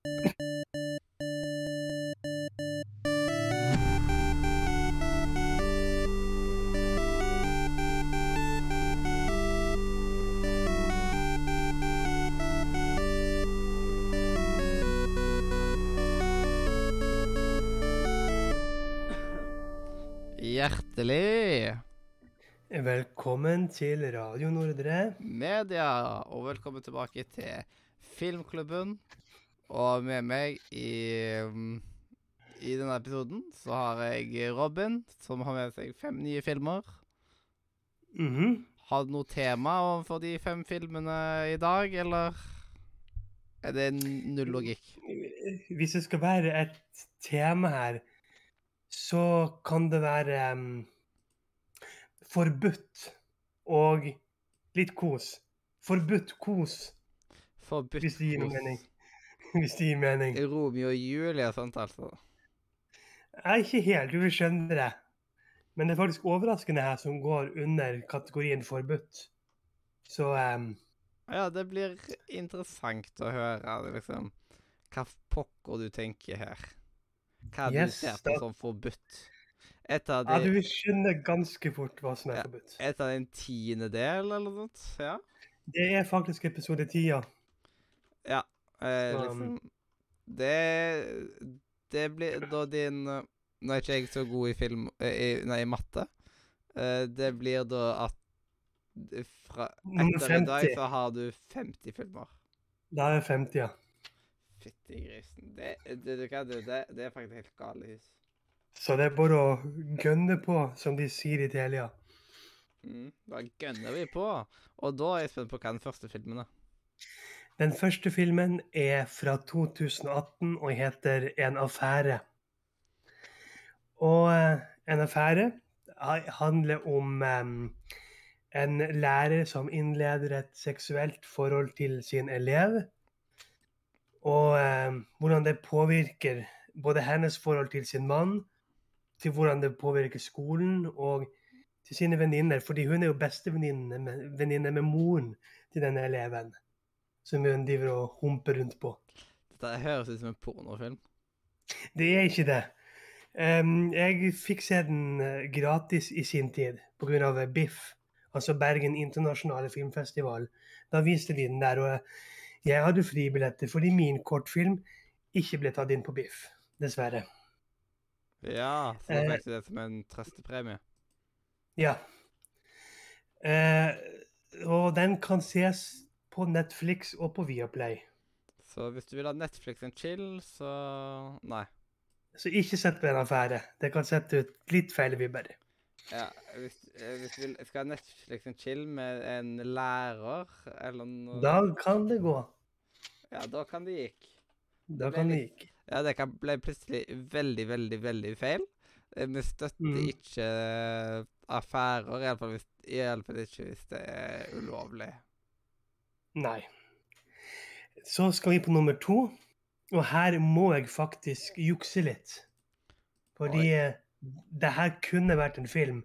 Hjertelig Velkommen til Radio Nordre. media, og velkommen tilbake til Filmklubben. Og med meg i, um, i denne episoden så har jeg Robin, som har med seg fem nye filmer. Mhm. Har du noe tema overfor de fem filmene i dag, eller er det null logikk? Hvis det skal være et tema her, så kan det være um, forbudt og litt kos. Forbudt kos, Forbudt hvis det gir noe mening. Hvis det gir mening. Romeo og Julie og sånt, altså. Jeg er ikke helt, du vil skjønne det. Men det er faktisk overraskende her som går under kategorien forbudt. Så um, Ja, det blir interessant å høre liksom, hva pokker du tenker her. Hva Yes, du ser på da- som forbudt. Et av ja, du skjønner vil skjønne ganske fort hva som er Ja. forbudt. et av en tiendedel, eller noe sånt. Ja. Det er faktisk episode ti, ja. ja eh, liksom Det Det blir da din Nå er ikke jeg så god i film eh, i, Nei, i matte. Eh, det blir da at fra Nummer Etter i dag så har du 50 filmer. Da er det 50, ja. Fytti grisen. Det, det, det, det er faktisk helt gale hus. Så det er bare å gønne på, som de sier i Telia. Mm, da gønner vi på. Og da er jeg spent på hva den første filmen er. Den første filmen er fra 2018 og heter En affære. Og eh, En affære handler om en lærer som innleder et seksuelt forhold til sin elev. Og hvordan det påvirker både hennes forhold til sin mann, til hvordan det påvirker skolen og til sine venninner. Fordi hun er jo bestevenninne med, med moren til denne eleven som hun driver og humper rundt på. Dette høres ut som en pornofilm. Det er ikke det. Um, jeg fikk se den eh, gratis i sin tid pga. BIFF, altså Bergen internasjonale filmfestival. Da viste de den der, og jeg hadde fribilletter fordi min kortfilm ikke ble tatt inn på BIFF. Dessverre. Ja, så da Eh. fikk du det som en trøstepremie. Ja. Uh, og den kan ses på Netflix og på Viaplay. Så hvis du vil ha Netflix and chill, så Nei. Så ikke sett på en affære. Det kan sette ut litt feil vibber. Ja, hvis, eh, hvis du vil, skal ha Netflix and chill med en lærer eller noe Da kan det gå. Ja, da kan det gikk. Da kan det gikk. Ja, det kan ble plutselig veldig, veldig, veldig feil. Eh, Vi støtter Mm. ikke eh, affærer, iallfall i alle fall ikke hvis det er ulovlig. Nei. Så skal vi på nummer to. Og her må jeg faktisk jukse litt. Fordi Oi. det her kunne vært en film.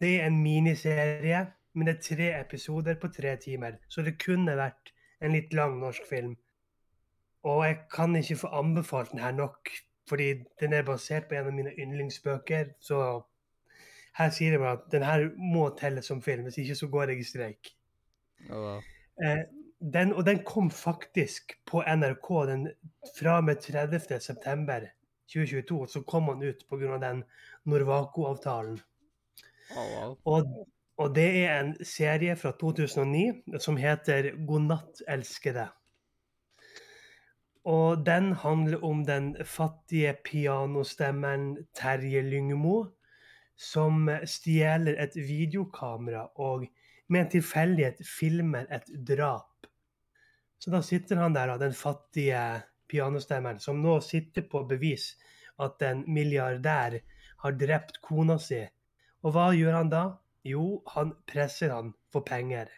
Det er en miniserie, men det er tre episoder på tre timer. Så det kunne vært en litt lang norsk film. Og jeg kan ikke få anbefalt den her nok, fordi den er basert på en av mine yndlingsbøker. Så her sier jeg bare at den her må telles som film, hvis ikke så går jeg i streik. Og, Eh, den, og den kom faktisk på NRK den, fra og med 30. september 2022. Så kom den ut pga. den Norwaco-avtalen. oh, wow. Og, og det er en serie fra 2009 som heter 'God natt, elskede'. Og den handler om den fattige pianostemmeren Terje Lyngmo, som stjeler et videokamera og med en tilfeldighet filmer et drap. Så da sitter han der, den fattige pianostemmeren, som nå sitter på bevis at en milliardær har drept kona si. Og hva gjør han da? Jo, han presser han for penger.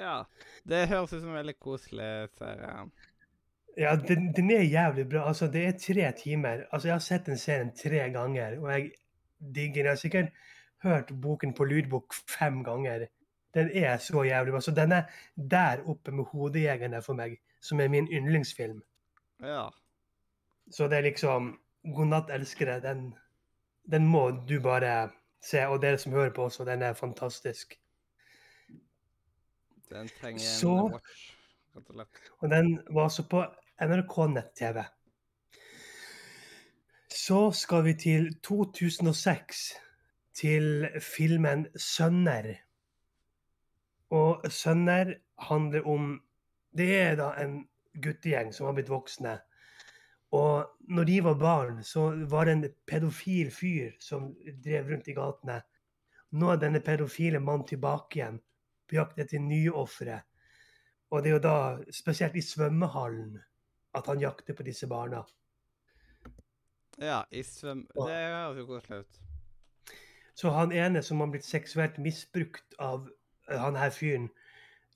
Ja. Det høres ut som en veldig koselig serie. Ja, den, den er jævlig bra. Altså, det er tre timer. Altså, jeg har sett den serien tre ganger, og jeg digger den. Jeg sikkert hørt boken på lydbok fem ganger. Den er så jævlig bra. Så den er der oppe med 'Hodejegerne' for meg, som er min yndlingsfilm. Ja. Så det er liksom 'God natt, elskere'. Den, den må du bare se. Og dere som hører på også, den er fantastisk. Den trenger en Så- watch, rett og slett. Og den var også på NRK nett-TV. Så skal vi til 2006, til filmen 'Sønner'. Og 'Sønner' handler om Det er da en guttegjeng som har blitt voksne. Og når de var barn, så var det en pedofil fyr som drev rundt i gatene. Nå er denne pedofile mannen tilbake igjen, på jakt etter nye ofre. Og det er jo da, spesielt i svømmehallen, at han jakter på disse barna. Ja, i svøm... Det høres jo koselig ut. Så han ene som har blitt seksuelt misbrukt av eh, han her fyren,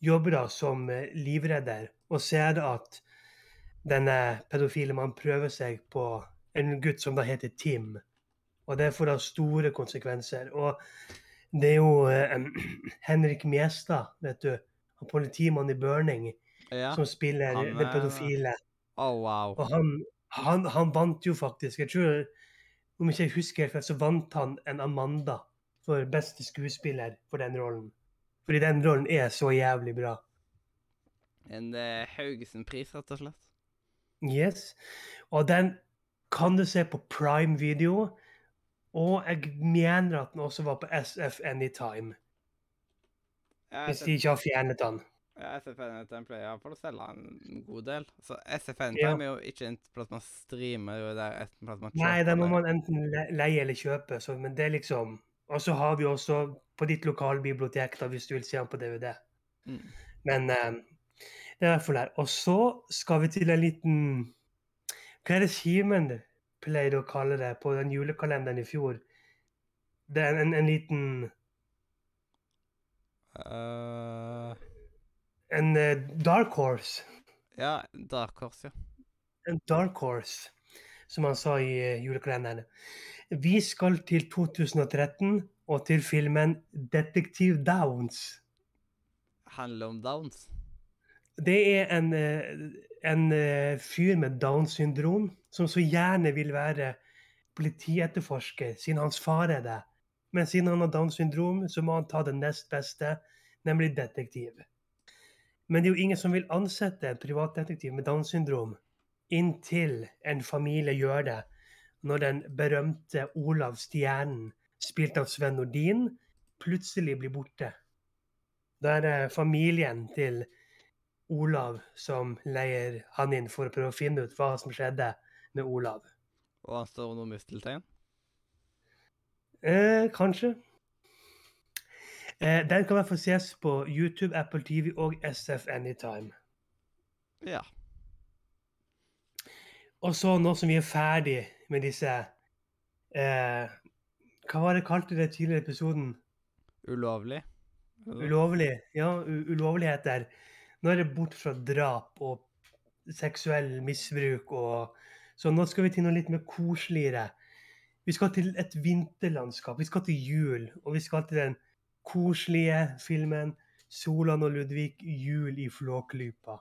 jobber da som eh, livredder og ser at denne pedofile mannen prøver seg på en gutt som da heter Tim. Og det får da store konsekvenser. Og det er jo eh, Henrik Mjestad, vet du, han politimannen i Burning, Ja. som spiller han den er- pedofile. Oh, wow. Og han, han, han vant jo faktisk. Jeg tror, om ikke jeg husker helt så vant han en Amanda for beste skuespiller for den rollen. Fordi den rollen er så jævlig bra. En uh, Haugesund-pris, rett og slett. Yes. Og den kan du se på Prime Video. Og jeg mener at den også var på SF Anytime, hvis de ikke har fjernet den. Ja, SFN den pleier iallfall å selge en god del. Så SFN Ja. Er jo ikke en plass man streamer, det er jo der en plass man Nei, det må man enten leie eller kjøpe. Så, men det er liksom Og så har vi også på ditt lokale bibliotek, da, hvis du vil se den på DVD. Mm. Men um, det er i hvert fall der. Og så skal vi til en liten Hva er det Simen pleide å kalle det på den julekalenderen i fjor? Det er en, en liten Eh, En eh, dark horse. ja, Dark Horse, ja. En dark horse, som han sa i eh, julekalenderen. Vi skal til 2013 og til filmen 'Detektiv Downs'. Handler om Downs. Det er en, eh, en fyr med Downs syndrom som så gjerne vil være politietterforsker, siden hans far er det. Men siden han har Downs syndrom, så må han ta det nest beste, nemlig detektiv. Men det er jo ingen som vil ansette en privatdetektiv med Downs syndrom inntil en familie gjør det, når den berømte Olav Stjernen, spilt av Sven Nordin, plutselig blir borte. Da er det familien til Olav som leier han inn for å prøve å finne ut hva som skjedde med Olav. Og han står under misteltein. Eh, kanskje. Eh, den kan i hvert fall ses på YouTube, Apple TV og SF Anytime. Ja. Og så nå som vi er ferdig med disse eh, Hva var det kalt kalte det tidligere i episoden? Ulovlig. Ulovlig, ja, ulovligheter. Nå er det bort fra drap og seksuell misbruk og Så nå skal vi til noe litt mer koseligere. Vi skal til et vinterlandskap. Vi skal til jul. Og vi skal til den koselige filmen 'Solan og Ludvig jul i Flåklypa'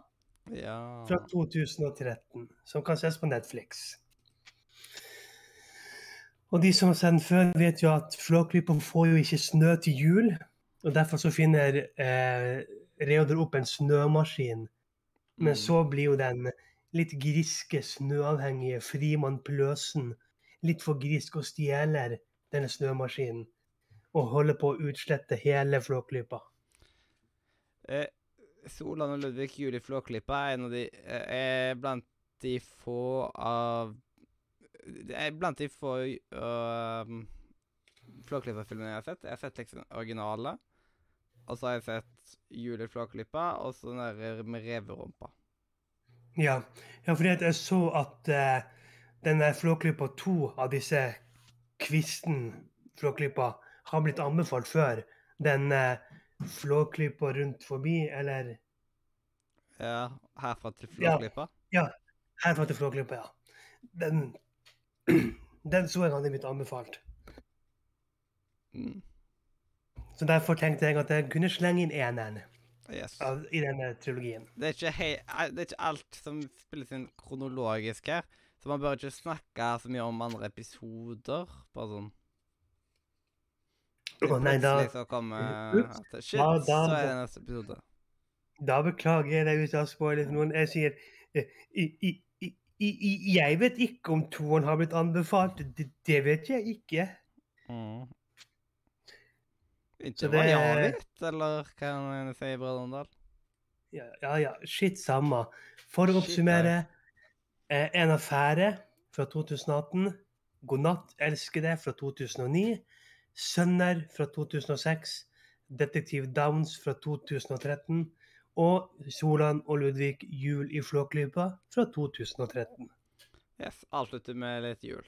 Ja. fra 2013, som kan ses på Netflix. Og de som har sett den før, vet jo at Flåklypa får jo ikke snø til jul. Og derfor så finner eh, Reodor opp en snømaskin. Men Mm. så blir jo den litt griske, snøavhengige Frimann Pløsen litt for grisk og stjeler denne snømaskinen. Og holder på å utslette hele Flåklypa. Eh, Solan og Ludvig Juli Flåklypa er en av de eh, er blant de få av er blant de få uh, Flåklypa-filmene jeg har sett. Jeg har sett liksom originale. Og så har jeg sett Juli Flåklypa, og så den der med reverumpa. Ja, ja fordi jeg så at eh, denne Flåklypa, to av disse kvisten Flåklypa, har blitt anbefalt før. Den eh, Flåklypa rundt forbi, eller Ja, herfra til Ja. ja. herfra til Flåklypa, ja. Den, den så jeg hadde blitt anbefalt. Mm. Så Så derfor tenkte jeg at jeg kunne slenge inn eneren Yes. av- i denne trilogien. Det er, ikke hei, eh, det er ikke alt som spilles inn kronologisk her, så man bør ikke snakke så mye om andre episoder. Bare sånn Å nei, da, så kommer Ups. at Shit, Ja, da- så er det neste episode. da beklager jeg deg hvis jeg har spoilet noen. Jeg sier eh, i, i, i, Jeg vet ikke om toeren har blitt anbefalt. Det, det vet jeg ikke. Mm. Ikke hva jeg har vet, eller hva kan jeg si, Brødrendal? Ja, ja, ja. Shit, samme. For å oppsummere. Eh, en affære fra 2018. God natt, elskede fra 2009. Sønner fra 2006. Detektiv Downs fra 2013. Og Solan og Ludvig Jul i Flåklypa fra 2013. Yes, avslutter med litt jul.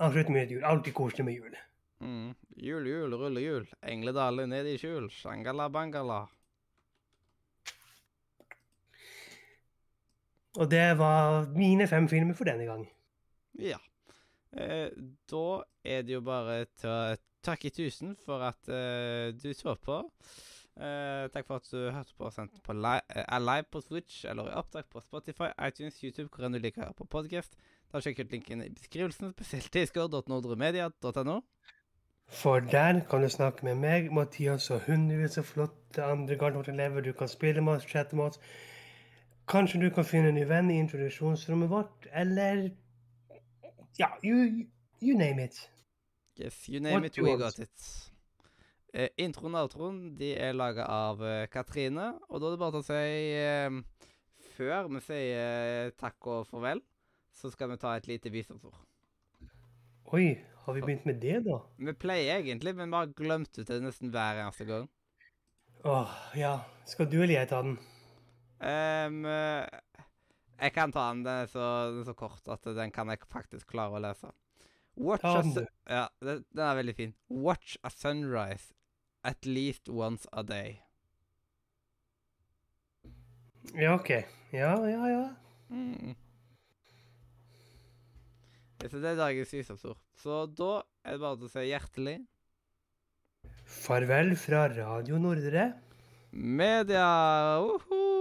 Avslutter med litt jul. Alltid koselig med jul. Mm. Jul, jul, rulle jul. Engledale ned i skjul. Shangala bangala. Og det var mine fem filmer for denne gang. Ja. Eh, da er det jo bare til å takke tusen for at eh, du så på. Eh, takk for at du hørte på og sendte på li er live på Switch eller i opptak på Spotify, iTunes, YouTube, hvor enn du liker å høre på podkast. Da Sjekk ut linken i beskrivelsen, spesielt discord.nordremedia.no. For der kan du snakke med meg, Mathias og hundrevis av flotte andre Gartnort-elever. Du kan spille med oss, chatte med oss. Kanskje du kan finne en ny venn i introduksjonsrommet vårt, eller Ja, you, you name it. Yes, you name What it, we got it. Uh, introen og outroen de er laga av uh, Katrine, og da er det bare til å si uh, Før vi sier takk og farvel, så skal vi ta et lite visdomsord. Oi, har vi begynt med det, da? Vi pleier egentlig, men vi har glemt ut det nesten hver eneste gang. Åh, ja. Skal du eller jeg ta den? Um, jeg kan ta den, den er, så, den er så kort at den kan jeg faktisk klare å lese. Watch a. Ja, den, den er veldig fin. Watch a sunrise at least once a day. Ja, OK. Ja, ja, ja. Mm. Så det er dagens visdomsord. Så da er det bare til å si hjertelig Farvel fra Radio Nordre. media! Uhu!